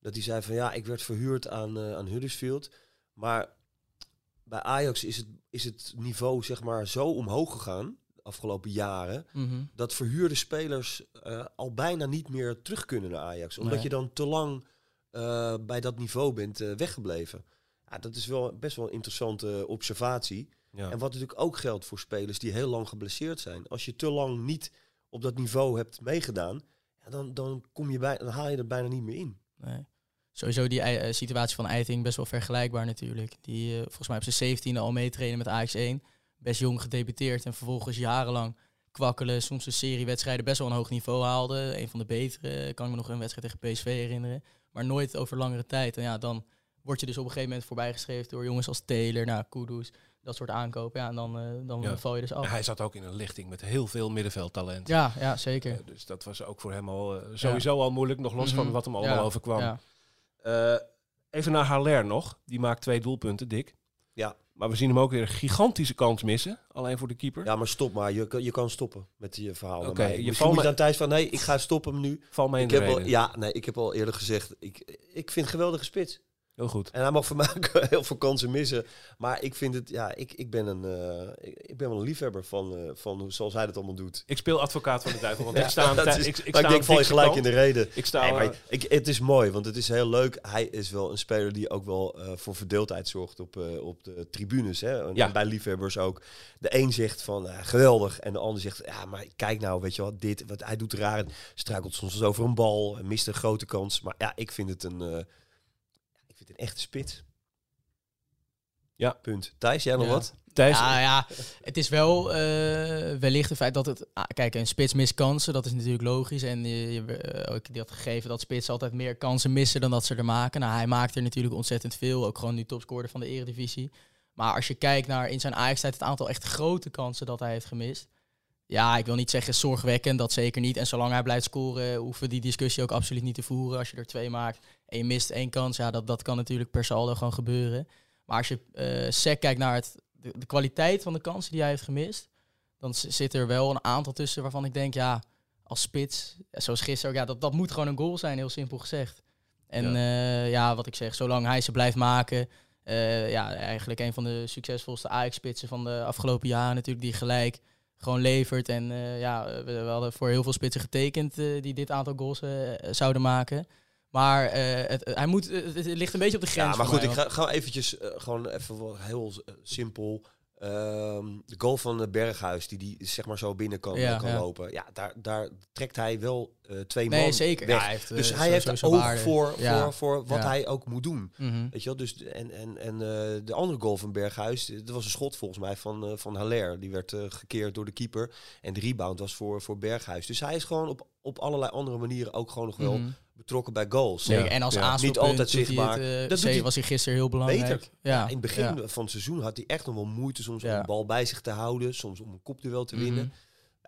Dat hij zei van ja, ik werd verhuurd aan, aan Huddersfield. Maar bij Ajax is het, is het niveau zeg maar zo omhoog gegaan de afgelopen jaren. Mhm. Dat verhuurde spelers eh, al bijna niet meer terug kunnen naar Ajax. Omdat Nee. je dan te lang eh, bij dat niveau bent eh, weggebleven. Ja, dat is wel best wel een interessante observatie. Ja. En wat natuurlijk ook geldt voor spelers die heel lang geblesseerd zijn. Als je te lang niet op dat niveau hebt meegedaan, ja, dan, dan, kom je bij, dan haal je er bijna niet meer in. Nee. Sowieso die eh, situatie van Eiting best wel vergelijkbaar natuurlijk. Die eh, volgens mij op zijn 17e al meetrainen met Ajax 1. Best jong gedebuteerd en vervolgens jarenlang kwakkelen. Soms een serie wedstrijden best wel een hoog niveau haalde. Een van de betere. Kan ik me nog een wedstrijd tegen PSV herinneren. Maar nooit over langere tijd. En ja, dan word je dus op een gegeven moment voorbijgeschreven door jongens als Taylor, nou, Kudus. Dat soort aankopen. Ja, en dan, eh, dan Ja. val je dus af. Hij zat ook in een lichting met heel veel middenveldtalent. Ja, ja zeker. Dus dat was ook voor hem al sowieso al moeilijk, nog los van Mhm. wat hem allemaal Ja, overkwam. Eh, even naar Haller nog. Die maakt twee doelpunten, dik. Ja. Maar we zien hem ook weer een gigantische kans missen. Alleen voor de keeper. Ja, maar stop maar. Je, kan- je kan stoppen met je verhaal. Oké, je valt me- dan thuis van, nee, ik ga stoppen nu. Val mij in Ik de heb al, ja, nee, ik heb al eerder gezegd, ik, ik vind geweldige spits. Heel goed. En hij mag voor mij heel veel kansen missen. Maar ik vind het, ja, ik, ik, ben, een, eh, ik, ik ben wel een liefhebber van, eh, van hoe- zoals hij dat allemaal doet. Ik speel advocaat van de duivel. Want Ja, ik sta aan dat is- ik, ik sta ik denk, val je gelijk kant. in de reden. Ik sta Nee, maar ik, het is mooi, want het is heel leuk. Hij is wel een speler die ook wel eh, voor verdeeldheid zorgt op, op de tribunes. Hè? En, Ja. en bij liefhebbers ook. De een zegt van geweldig. En de ander zegt, ja, maar kijk nou, weet je wat, dit, wat hij doet raar. Struikelt soms over een bal mist een grote kans. Maar ja, ik vind het een, eh, ik vind het een echte spits. Ja. Punt. Thijs, jij nog Ja. wat? Thijs, Ja, ja, het is wel eh, wellicht het feit dat het... ah, kijk, een spits mist kansen, dat is natuurlijk logisch. En je, je, eh, ook dat gegeven dat spits altijd meer kansen missen dan dat ze er maken. Nou, hij maakt er natuurlijk ontzettend veel. Ook gewoon nu topscorer van de eredivisie. Maar als je kijkt naar in zijn Ajax-tijd het aantal echt grote kansen dat hij heeft gemist. Ja, ik wil niet zeggen zorgwekkend, dat zeker niet. En zolang hij blijft scoren, hoeven we die discussie ook absoluut niet te voeren. Als je er twee maakt en je mist één kans, ja, dat, dat kan natuurlijk per saldo gewoon gebeuren. Maar als je eh sec kijkt naar het, de, de kwaliteit van de kansen die hij heeft gemist, dan zit er wel een aantal tussen waarvan ik denk, ja, als spits, zoals gisteren ook, ja, dat, dat moet gewoon een goal zijn, heel simpel gezegd. En ja, ja wat ik zeg, zolang hij ze blijft maken, eh, ja, eigenlijk een van de succesvolste Ajax-spitsen van de afgelopen jaren natuurlijk, die gelijk gewoon levert. En eh, ja, we, we hadden voor heel veel spitsen getekend eh, die dit aantal goals eh, zouden maken. Maar eh, het, hij moet, het, het ligt een beetje op de grens Ja, maar goed, mij, ik ga, ga eventjes, eh, gewoon even heel eh, simpel. Ehm, de goal van eh, Berghuis, die die zeg maar zo binnen kan, Ja, kan ja. lopen. Ja, daar, daar trekt hij wel eh, twee Nee, man zeker. weg. Ja, hij heeft, eh, dus hij heeft oog waarde. voor, voor, voor wat hij ook moet doen. Mhm. Weet je wel? Dus, en en, en eh, de andere goal van Berghuis, dat was een schot volgens mij van, eh van Haller. Die werd eh, gekeerd door de keeper. En de rebound was voor, voor Berghuis. Dus hij is gewoon op, op allerlei andere manieren ook gewoon nog wel Mhm. Betrokken bij goals. Ja. En als Ja. Niet altijd zichtbaar. Het, eh, Dat doet zeker hij was hij gisteren heel belangrijk. Beter. Ja. Ja, in het begin Ja. van het seizoen had hij echt nog wel moeite soms om een bal bij zich te houden. Soms om een kopduel te winnen. Mhm.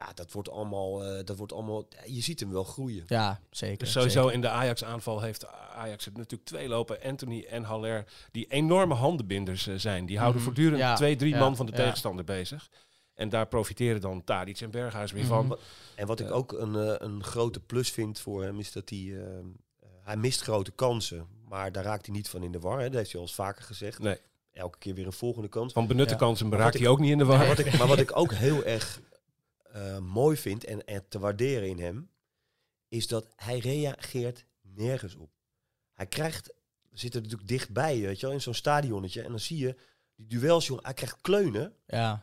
Ja, dat wordt allemaal, eh, dat wordt allemaal je ziet hem wel groeien. Ja, zeker. Dus sowieso zeker. in de Ajax-aanval heeft Ajax er natuurlijk twee lopen. Anthony en Haller, die enorme handenbinders eh, zijn. Die houden Mhm. voortdurend Ja, twee, drie ja, man van de ja. tegenstander bezig. En daar profiteren dan Tadic en Berghuis weer Mhm. van. En wat ik Ja. ook een, eh, een grote plus vind voor hem is dat hij, eh, eh, hij mist grote kansen. Maar daar raakt hij niet van in de war. Hè. Dat heeft hij al eens vaker gezegd. Nee, Elke keer weer een volgende kans. van benutte Ja. kansen wat hij ook niet in de war. Maar wat ik, maar wat ik ook heel erg eh, mooi vind en, en te waarderen in hem, is dat hij reageert nergens op. Hij krijgt, we zitten natuurlijk dichtbij, weet je wel, in zo'n stadionnetje. En dan zie je die duels, jongen, hij krijgt kleunen. Ja,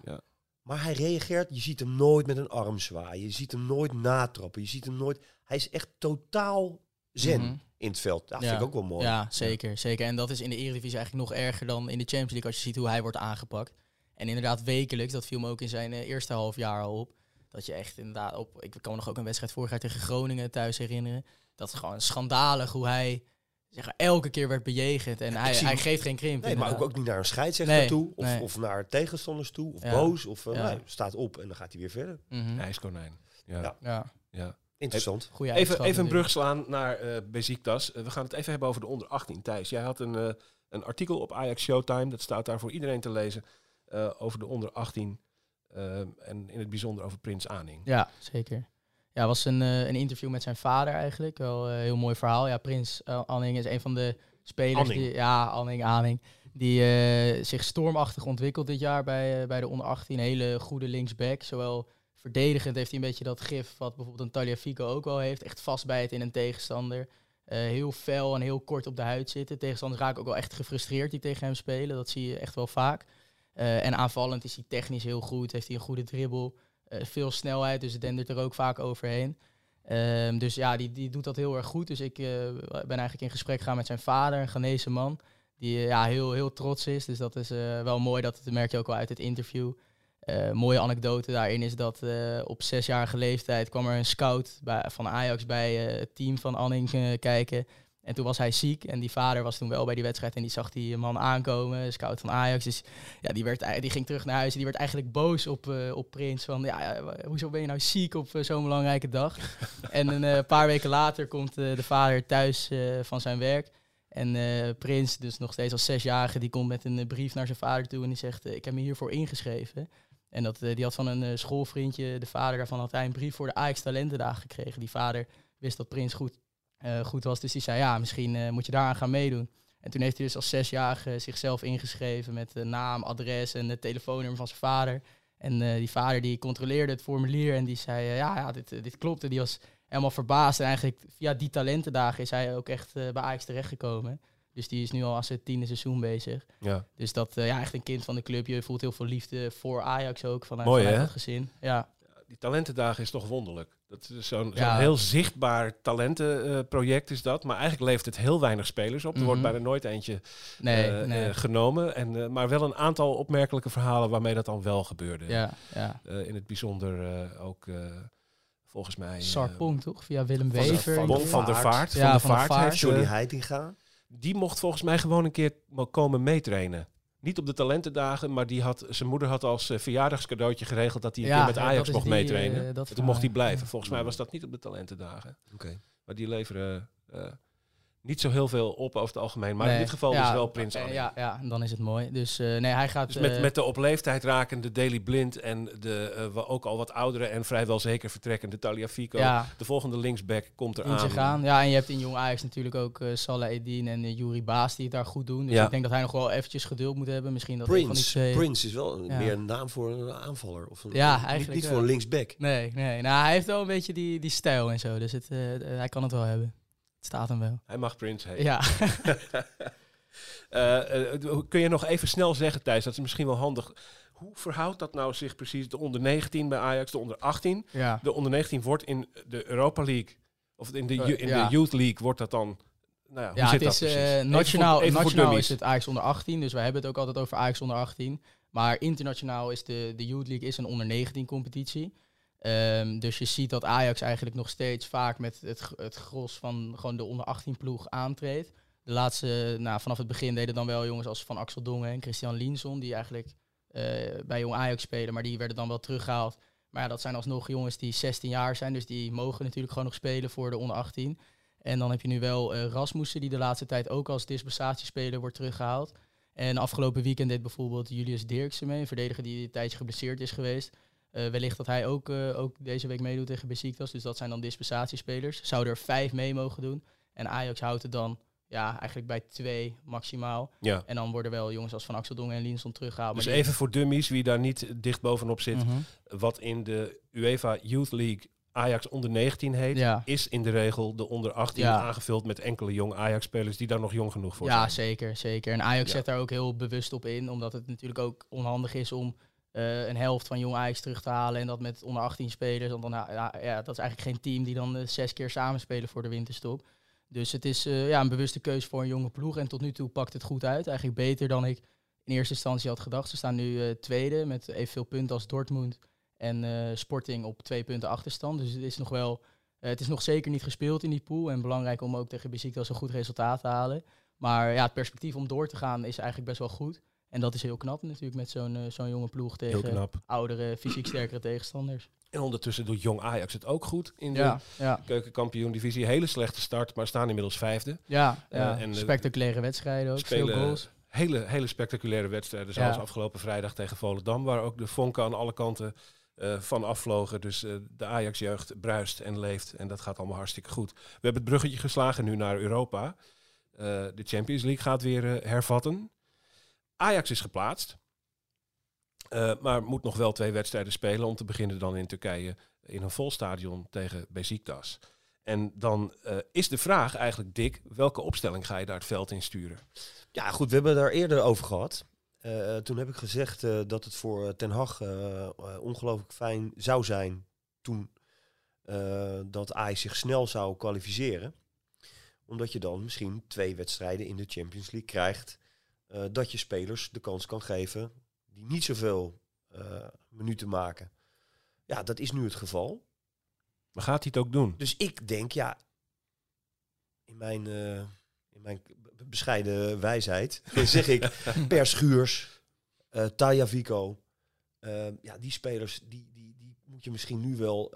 Maar hij reageert, je ziet hem nooit met een arm zwaaien. Je ziet hem nooit natrappen. Je ziet hem nooit. Hij is echt totaal zen Mhm. in het veld. Dat Ja. vind ik ook wel mooi. Ja, zeker, zeker. En dat is in de Eredivisie eigenlijk nog erger dan in de Champions League als je ziet hoe hij wordt aangepakt. En inderdaad wekelijks, dat viel me ook in zijn eh, eerste half jaar al op. Dat je echt inderdaad op, ik kan me nog ook een wedstrijd vorig jaar tegen Groningen thuis herinneren. Dat is gewoon schandalig hoe hij zeg, maar, elke keer werd bejegend. En hij, zie hij geeft geen krimp. Nee, maar ook, ook niet naar een scheidsrechter Nee, toe. Of, nee. of naar tegenstanders toe. Of Ja. boos. Of uh, Ja. nee, staat op en dan gaat hij weer verder. IJskonijn. Ja. Ja. Ja. Ja, Interessant. goeie Even, even een brug slaan naar eh Beziktas. Eh, we gaan het even hebben over de onder 18. Thijs, jij had een, eh, een artikel op Ajax Showtime. Dat staat daar voor iedereen te lezen. eh, over de onder 18. eh, en in het bijzonder over Prins Aning. Ja, zeker. Ja, was een, eh, een interview met zijn vader eigenlijk. Wel een heel mooi verhaal. Ja, Prins eh, Anning is een van de spelers Anning. die... Ja, Anning, Anning. Die eh, zich stormachtig ontwikkelt dit jaar bij, eh, bij de onder 18. Hele goede linksback. Zowel verdedigend heeft hij een beetje dat gif wat bijvoorbeeld een Taliafico ook wel heeft. Echt vastbijten in een tegenstander. Eh, heel fel en heel kort op de huid zitten. Tegenstanders raken ook wel echt gefrustreerd die tegen hem spelen. Dat zie je echt wel vaak. Eh, en aanvallend is hij technisch heel goed. Heeft hij een goede dribbel. Eh, veel snelheid, dus het dendert er ook vaak overheen. Ehm, dus ja, die, die doet dat heel erg goed. Dus ik eh, ben eigenlijk in gesprek gegaan met zijn vader, een Ghanese man. Die eh, ja, heel, heel trots is. Dus dat is wel mooi. Dat, dat merk je ook wel uit het interview. Mooie anekdote daarin is dat op zesjarige leeftijd kwam er een scout bij, van Ajax bij het team van Anning kijken. En toen was hij ziek en die vader was toen wel bij die wedstrijd en die zag die man aankomen, scout van Ajax. Dus ja, die, werd, ei- die ging terug naar huis en die werd eigenlijk boos op, eh, op Prins. Van ja, hoezo ben je nou ziek op eh, zo'n belangrijke dag? en een eh, paar weken later komt eh, de vader thuis eh, van zijn werk. En eh, Prins, dus nog steeds als zesjarige, die komt met een eh, brief naar zijn vader toe en die zegt, eh, ik heb me hiervoor ingeschreven. En dat, eh, die had van een eh, schoolvriendje, de vader daarvan, had hij een brief voor de Ajax Talentendagen gekregen. Die vader wist dat Prins goed, eh, goed was, dus die zei, ja, misschien eh, moet je daaraan gaan meedoen. En toen heeft hij dus als zesjarige zichzelf ingeschreven met de naam, adres en het telefoonnummer van zijn vader. En eh, die vader die controleerde het formulier en die zei, ja, ja dit, dit klopt. En die was helemaal verbaasd. En eigenlijk via die talentendagen is hij ook echt bij Ajax terechtgekomen. Dus die is nu al aan zijn tiende seizoen bezig. Ja. Dus dat, ja, echt een kind van de club. Je voelt heel veel liefde voor Ajax ook, vanuit, Mooi, vanuit dat gezin. Ja, Die talentendagen is toch wonderlijk. Dat is zo'n heel zichtbaar talentenproject is dat. Maar eigenlijk levert het heel weinig spelers op. Er wordt Mhm. bijna nooit eentje nee, eh, nee. eh, genomen. En, eh, maar wel een aantal opmerkelijke verhalen waarmee dat dan wel gebeurde. ja, ja. Eh, in het bijzonder eh, ook eh, volgens mij... eh, Sarpong, toch? Via Willem Van Wever. van van der Vaart. Ja, van der Vaart, Vaart. heeft, Johnny Heitinga. die mocht volgens mij gewoon een keer komen meetrainen. Niet op de talentendagen, maar die had, zijn moeder had als eh, verjaardagscadeautje geregeld dat hij een Ja, keer met ja, Ajax mocht die, meetrainen. eh, en toen verhaal, mocht hij blijven. Volgens mij was dat niet op de talentendagen. Oké. Maar die leveren eh, niet zo heel veel op over het algemeen. Maar in dit geval ja, dus wel Prins Anning. Ja, ja, en dan is het mooi. Dus eh, nee, hij gaat... Dus met, eh, met de op leeftijd rakende Daily Blind en de eh, ook al wat oudere en vrijwel zeker vertrekkende Taliafico. ja, De volgende linksback komt in eraan. zich gaan. Ja, en je hebt in Jong Ajax natuurlijk ook Salah Eddin en uh, Yuri Baas die het daar goed doen. Dus Ja. ik denk dat hij nog wel eventjes geduld moet hebben. Misschien dat een van die Prince. twee... Prince is wel meer een naam voor een aanvaller. Of een, Ja, niet- eigenlijk Niet, wel. voor een linksback. Nee, nee. Nou, hij heeft wel een beetje die, die stijl en zo. Dus het, hij kan het wel hebben. Het staat hem wel. Hij mag Prins heten. Ja. Eh, eh, kun je nog even snel zeggen, Thijs, dat is misschien wel handig. hoe verhoudt dat nou zich precies? De onder 19 bij Ajax, de onder 18. Ja. De onder 19 wordt in de Europa League, of in de, Eh, in ja. de Youth League, wordt dat dan... Nou ja, hoe Ja, zit het dat is eh, nationaal, voor- nationaal is het Ajax onder 18, dus wij hebben het ook altijd over Ajax onder 18. Maar internationaal is de, de Youth League is een onder 19 competitie. Ehm, dus je ziet dat Ajax eigenlijk nog steeds vaak met het, het gros van gewoon de onder 18 ploeg aantreedt. De laatste, nou, vanaf het begin deden dan wel jongens als Van Axel Dongen en Christian Lienson, die eigenlijk eh, bij Jong Ajax spelen, maar die werden dan wel teruggehaald. Maar ja, dat zijn alsnog jongens die 16 jaar zijn, dus die mogen natuurlijk gewoon nog spelen voor de onder 18. En dan heb je nu wel eh, Rasmussen, die de laatste tijd ook als dispensatiespeler wordt teruggehaald. En afgelopen weekend deed bijvoorbeeld Julius Dirksen mee, een verdediger die een tijdje geblesseerd is geweest. Eh, wellicht dat hij ook, eh, ook deze week meedoet tegen Besiktas. Dus dat zijn dan dispensatiespelers. Zouden er vijf mee mogen doen. En Ajax houdt het dan ja, eigenlijk bij twee maximaal. Ja. En dan worden wel jongens als Van Axel Dongen en Linsson teruggehaald. Dus even voor dummies, wie daar niet dicht bovenop zit. Mhm. Wat in de UEFA Youth League Ajax onder 19 heet, Ja. is in de regel de onder 18 Ja. aangevuld met enkele jong Ajax-spelers die daar nog jong genoeg voor Ja, zijn. zeker, zeker. En Ajax Ja. zet daar ook heel bewust op in, omdat het natuurlijk ook onhandig is om eh, een helft van jong Ajax terug te halen en dat met onder 18 spelers. Want dan, ja, ja, dat is eigenlijk geen team die dan eh, zes keer samenspelen voor de winterstop. Dus het is eh, ja, een bewuste keuze voor een jonge ploeg. En tot nu toe pakt het goed uit. Eigenlijk beter dan ik in eerste instantie had gedacht. Ze staan nu tweede met evenveel punten als Dortmund en Sporting op twee punten achterstand. Dus het is nog wel, het is nog zeker niet gespeeld in die pool. En belangrijk om ook tegen Besiktas een goed resultaat te halen. Maar ja, het perspectief om door te gaan is eigenlijk best wel goed. En dat is heel knap natuurlijk met zo'n eh, zo'n jonge ploeg tegen oudere, fysiek sterkere tegenstanders. En ondertussen doet jong Ajax het ook goed in de Ja, ja, keukenkampioen-divisie. Hele slechte start, maar staan inmiddels vijfde. ja. Eh, ja. en, eh, Spectaculaire wedstrijden ook, veel goals. hele, hele spectaculaire wedstrijden. Zoals afgelopen vrijdag tegen Volendam, waar ook de vonken aan alle kanten eh, van afvlogen. Dus de Ajax-jeugd bruist en leeft en dat gaat allemaal hartstikke goed. We hebben het bruggetje geslagen nu naar Europa. De Champions League gaat weer hervatten. Ajax is geplaatst, eh, maar moet nog wel twee wedstrijden spelen. Om te beginnen dan in Turkije in een vol stadion tegen Besiktas. En dan eh, is de vraag eigenlijk, Dick, welke opstelling ga je daar het veld in sturen? Ja, goed, we hebben daar eerder over gehad. Eh, toen heb ik gezegd dat het voor Ten Hag ongelooflijk fijn zou zijn toen dat Ajax zich snel zou kwalificeren. Omdat je dan misschien twee wedstrijden in de Champions League krijgt. Eh, dat je spelers de kans kan geven die niet zoveel eh, minuten maken. Ja, dat is nu het geval. Maar gaat hij het ook doen? Dus ik denk, ja, in mijn, eh, in mijn bescheiden wijsheid, zeg ik, Per Schuurs, eh Taya Vico, ja, die spelers, die, die, die moet je misschien nu wel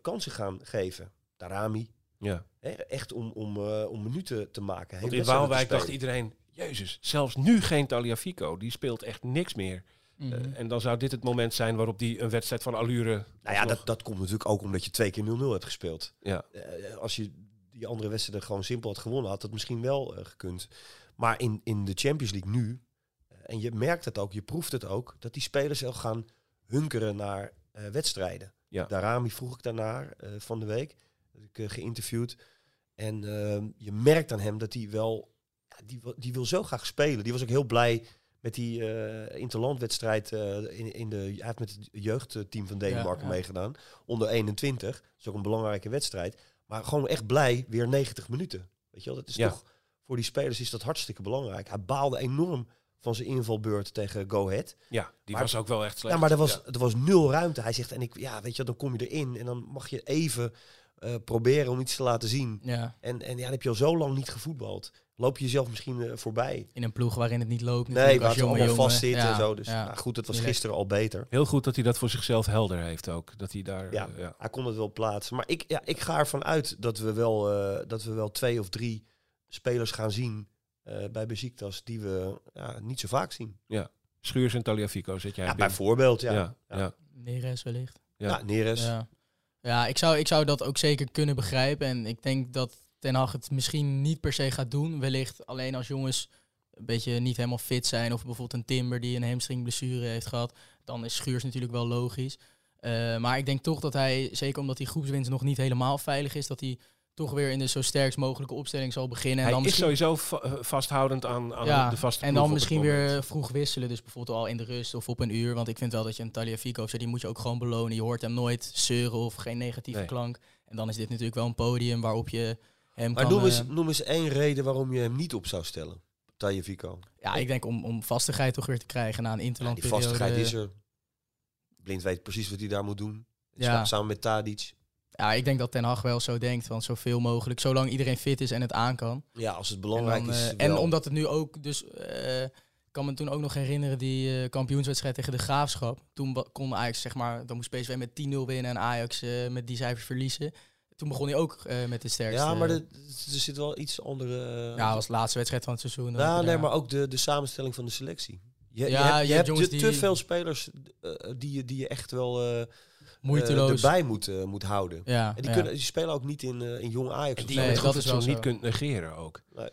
kansen gaan geven. Darami, Ja. hè, echt om, om, om minuten te maken. Want in Waalwijk dacht iedereen, jezus, zelfs nu geen Taliafico. Die speelt echt niks meer. Mhm. Eh, en dan zou dit het moment zijn waarop die een wedstrijd van allure... Nou ja, dat, dat komt natuurlijk ook omdat je twee keer 0-0 hebt gespeeld. Ja. Eh, als je die andere wedstrijden gewoon simpel had gewonnen, had dat misschien wel eh, gekund. Maar in, in de Champions League nu, eh, en je merkt het ook, je proeft het ook, dat die spelers wel gaan hunkeren naar eh, wedstrijden. Ja. Darami vroeg ik daarnaar eh, van de week, dat ik geïnterviewd. En eh, je merkt aan hem dat hij wel, ja, die, wil- die wil zo graag spelen. Die was ook heel blij met die eh interlandwedstrijd eh, in, in de, hij heeft met het jeugdteam van Denemarken Ja, ja. meegedaan. Onder 21. Dat is ook een belangrijke wedstrijd. Maar gewoon echt blij, weer 90 minuten. Weet je wel, dat is Ja. toch, voor die spelers is dat hartstikke belangrijk. Hij baalde enorm van zijn invalbeurt tegen Go Ahead. Ja, die Maar- was ook wel echt slecht. Ja, maar er was, er was nul ruimte. Hij zegt, en ik, ja, weet je, dan kom je erin en dan mag je even eh, proberen om iets te laten zien. Ja, En, en ja, dan heb je al zo lang niet gevoetbald. Loop je jezelf misschien eh, voorbij. in een ploeg waarin het niet loopt. Nee, natuurlijk waar jonge allemaal vast zit Ja, en zo. Dus ja. nou, goed, het was gisteren al beter. Heel goed dat hij dat voor zichzelf helder heeft ook. Dat hij daar... Ja. eh, ja. Hij kon het wel plaatsen. Maar ik, ja, ik ga ervan uit dat we wel, eh, dat we wel twee of drie spelers gaan zien eh, bij Besiktas die we ja, niet zo vaak zien. Schuurs en Taliafico zit jij Ja, binnen. bijvoorbeeld, ja. Ja, Ja. ja. Neres wellicht. Ja. Ja, Neres. Ja, ja ik, zou, ik zou dat ook zeker kunnen begrijpen. En ik denk dat Ten Hag het misschien niet per se gaat doen. Wellicht alleen als jongens een beetje niet helemaal fit zijn. Of bijvoorbeeld een Timber die een hamstringblessure heeft gehad. Dan is Schuurs natuurlijk wel logisch. Eh, maar ik denk toch dat hij, zeker omdat die groepswinst nog niet helemaal veilig is, dat hij toch weer in de zo sterkst mogelijke opstelling zal beginnen. En Hij dan is sowieso eh, vasthoudend aan, aan ja, de vaste en dan misschien weer vroeg wisselen. Dus bijvoorbeeld al in de rust of op een uur. Want ik vind wel dat je een Taliafico of zo, die moet je ook gewoon belonen. Je hoort hem nooit zeuren of geen negatieve Nee. klank. En dan is dit natuurlijk wel een podium waarop je hem Maar kan... noem eens, eh, noem eens één reden waarom je hem niet op zou stellen. Taje Vico. ja, ik denk om, om vastigheid toch weer te krijgen na een Ja, interland die vastigheid is er. Blind weet precies wat hij daar moet doen. Ja. Samen met Tadic. Ja, ik denk dat Ten Hag wel zo denkt. Want zoveel mogelijk, zolang iedereen fit is en het aan kan. Ja, als het En, belangrijk dan, is. eh, en omdat het nu ook dus... eh, kan me toen ook nog herinneren die eh, kampioenswedstrijd tegen de Graafschap. Toen kon Ajax, zeg maar, dan moest PSV met 10-0 winnen en Ajax met die cijfers verliezen. Toen begon hij ook eh, met de sterkste. Ja, maar de- er zit wel iets andere... eh, ja, dat was de laatste wedstrijd van het seizoen. Ja, nee, maar ook de, de samenstelling van de selectie. Je, je Ja, hebt, je je hebt jongens te, die- te veel spelers eh, die, je, die je echt wel Moeiteloos. erbij moet, moet houden. ja, En die, ja. kunnen, die spelen ook niet in, in jong Ajax. En die Nee, dat is wel niet kunt negeren ook. Nee.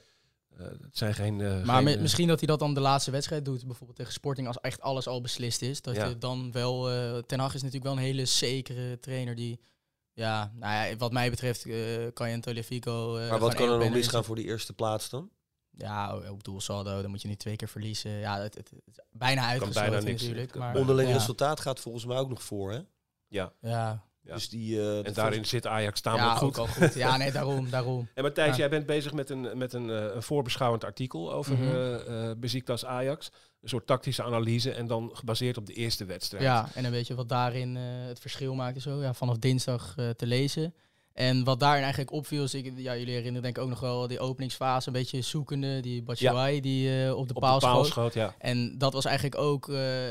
Eh, het zijn geen... eh, Maar geen, misschien dat hij dat dan de laatste wedstrijd doet, bijvoorbeeld tegen Sporting, als echt alles al beslist is. Dat Ja. je dan wel. eh Ten Hag is natuurlijk wel een hele zekere trainer die. Ja, nou ja, wat mij betreft eh, kan je een Telefico. maar wat kan er nog misgaan voor die eerste plaats dan? Ja, op doelsaldo, dan moet je niet twee keer verliezen. Ja, het, het, het is bijna uitgesloten bijna niks. natuurlijk. Maar, Onderling ja, resultaat gaat volgens mij ook nog voor, hè? ja, Ja, Ja. Dus die, eh, en daarin zit Ajax tamelijk ja goed. ook al goed. Ja, nee, daarom, daarom. En Matthijs, Ja. jij bent bezig met een, met een, eh, een voorbeschouwend artikel over eh eh Besiktas Ajax. Een soort tactische analyse en dan gebaseerd op de eerste wedstrijd. Ja, en een beetje wat daarin eh, het verschil maakt en zo. Ja, vanaf dinsdag eh, te lezen. En wat daarin eigenlijk opviel, is, ik, ja, jullie herinneren denk ik ook nog wel die openingsfase, een beetje zoekende, die Batshuayi die eh, op de op paal de paal schoot. ja. En dat was eigenlijk ook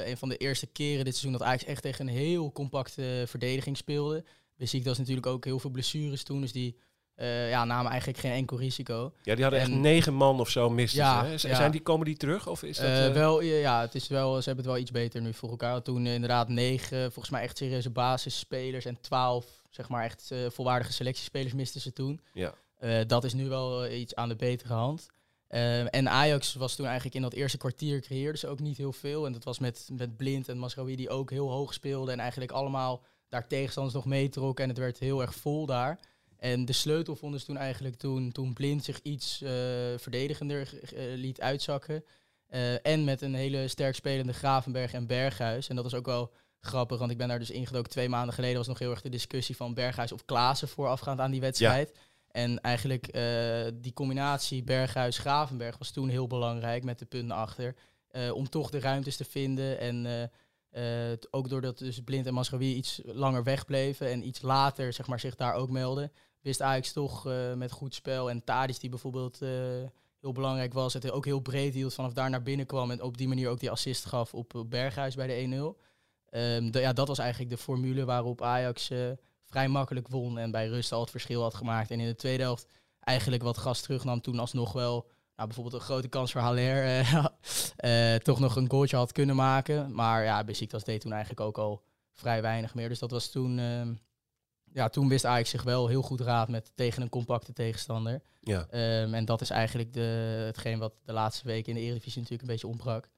een van de eerste keren dit seizoen dat Ajax echt tegen een heel compacte verdediging speelde. Besiktas natuurlijk ook heel veel blessures toen, dus die eh, ja, namen eigenlijk geen enkel risico. Ja, die hadden echt En- negen man of zo misten Ja, ze, hè? Ja. Zijn die, komen die terug? Of is dat, Eh, eh, wel, ja, het is wel, ze hebben het wel iets beter nu voor elkaar. Toen eh, inderdaad negen, volgens mij echt serieuze basisspelers en twaalf, zeg maar echt eh, volwaardige selectiespelers misten ze toen. Ja. Eh, dat is nu wel eh, iets aan de betere hand. Eh, en Ajax was toen eigenlijk in dat eerste kwartier creëerde ze ook niet heel veel. En dat was met, met Blind en Masraoui die ook heel hoog speelden. En eigenlijk allemaal daar tegenstanders nog meetrokken. En het werd heel erg vol daar. En de sleutel vonden ze toen eigenlijk toen, toen Blind zich iets eh, verdedigender eh, liet uitzakken. Eh, en met een hele sterk spelende Gravenberg en Berghuis. En dat is ook wel grappig, want ik ben daar dus ingedoken. Twee maanden geleden was nog heel erg de discussie van Berghuis of Klaassen voorafgaand aan die wedstrijd. En eigenlijk die combinatie Berghuis-Gravenberg was toen heel belangrijk met de punten achter. om toch de ruimtes te vinden. En ook doordat dus Blind en Masraoui iets langer wegbleven en iets later zeg maar, zich daar ook melden, wist Ajax toch eh, met goed spel. En Tadic die bijvoorbeeld eh, heel belangrijk was, het ook heel breed hield, vanaf daar naar binnen kwam en op die manier ook die assist gaf op Berghuis bij de 1-0. Ehm, ja, dat was eigenlijk de formule waarop Ajax eh, vrij makkelijk won en bij rust al het verschil had gemaakt. En in de tweede helft eigenlijk wat gas terugnam toen alsnog wel nou, bijvoorbeeld een grote kans voor Haller toch nog een goaltje had kunnen maken. Maar ja, Besiktas deed toen eigenlijk ook al vrij weinig meer. Dus dat was toen... ja, toen wist Ajax zich wel heel goed raad met tegen een compacte tegenstander. ja. Ehm, en dat is eigenlijk de, hetgeen wat de laatste weken in de Eredivisie natuurlijk een beetje ontbrak.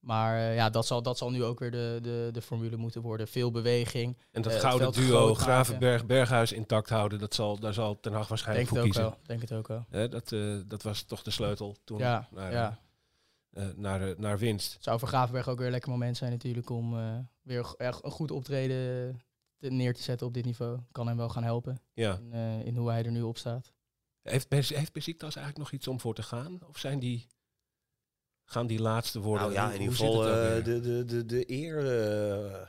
Maar eh, ja, dat zal, dat zal nu ook weer de, de, de formule moeten worden. Veel beweging. En dat eh, gouden duo maken. Gravenberg-Berghuis intact houden, dat zal, daar zal Ten Hag waarschijnlijk Denk voor kiezen. wel. Denk het ook wel. Dat, eh, dat was toch de sleutel toen Ja, naar, ja. naar, naar winst. Het zou voor Gravenberg ook weer een lekker moment zijn natuurlijk om weer echt een goed optreden te- neer te zetten op dit niveau. Kan hem wel gaan helpen Ja. in, eh, in hoe hij er nu op staat. Heeft, heeft Besiktas eigenlijk nog iets om voor te gaan? Of zijn die, gaan die laatste worden? Nou ja, in ieder geval eh, de, de, de, de eer eh,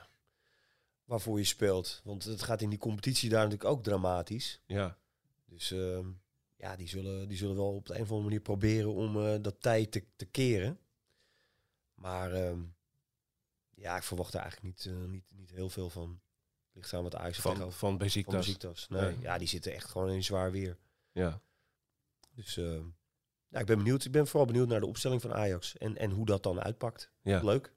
waarvoor je speelt. Want het gaat in die competitie daar natuurlijk ook dramatisch. Ja. Dus ehm, ja, die zullen, die zullen wel op de een of andere manier proberen om eh, dat tijd te, te keren. Maar ehm, ja, ik verwacht er eigenlijk niet, niet, niet heel veel van. Ligt aan wat Ajax Van, van. Besiktas. Nee, Nee. ja, die zitten echt gewoon in zwaar weer. Ja. Dus ehm, ja, ik ben benieuwd. Ik ben vooral benieuwd naar de opstelling van Ajax. En, en hoe dat dan uitpakt. Ja. Leuk.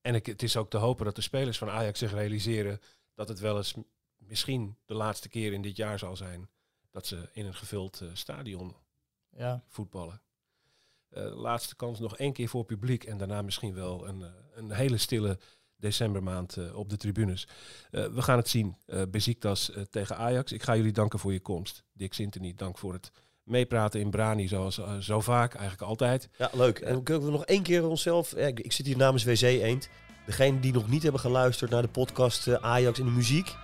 En ik, het is ook te hopen dat de spelers van Ajax zich realiseren dat het wel eens misschien de laatste keer in dit jaar zal zijn dat ze in een gevuld eh, stadion Ja, voetballen. Eh, laatste kans nog één keer voor publiek en daarna misschien wel een, eh, een hele stille decembermaand eh, op de tribunes. Eh, we gaan het zien. Uh, Beziktas uh, tegen Ajax. Ik ga jullie danken voor je komst. Dick Sintony, dank voor het meepraten in Brani, zoals zo vaak, eigenlijk altijd. Ja, leuk. En kunnen we nog één keer onszelf... Ja, ik, ik, zit hier namens WC Eend. Degene die nog niet hebben geluisterd naar de podcast Ajax in de muziek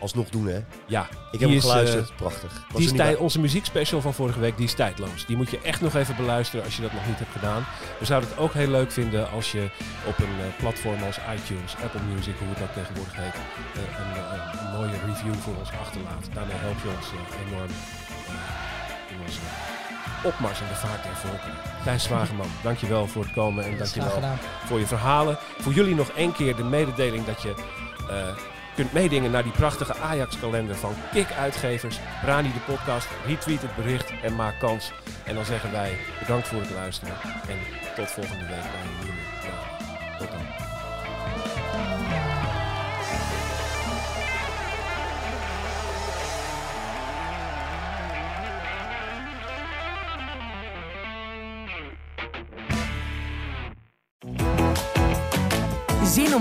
alsnog doen, hè? Ja. Ik heb hem is, geluisterd. uh, Prachtig. Die is tijd, onze muziekspecial van vorige week, die is tijdloos. Die moet je echt nog even beluisteren als je dat nog niet hebt gedaan. We zouden het ook heel leuk vinden als je op een uh, platform als iTunes, Apple Music, hoe het dat tegenwoordig heet, uh, een, een, mooie review voor ons achterlaat. Daarmee help je ons enorm in onze opmars in de vaart der volkeren. Thijs Zwageman, dankjewel voor het komen en dankjewel voor je verhalen. Voor jullie nog één keer de mededeling dat je kunt meedingen naar die prachtige Ajax-kalender van Kik-uitgevers. Brani de podcast, retweet het bericht en maak kans. En dan zeggen wij bedankt voor het luisteren en tot volgende week bij een nieuwe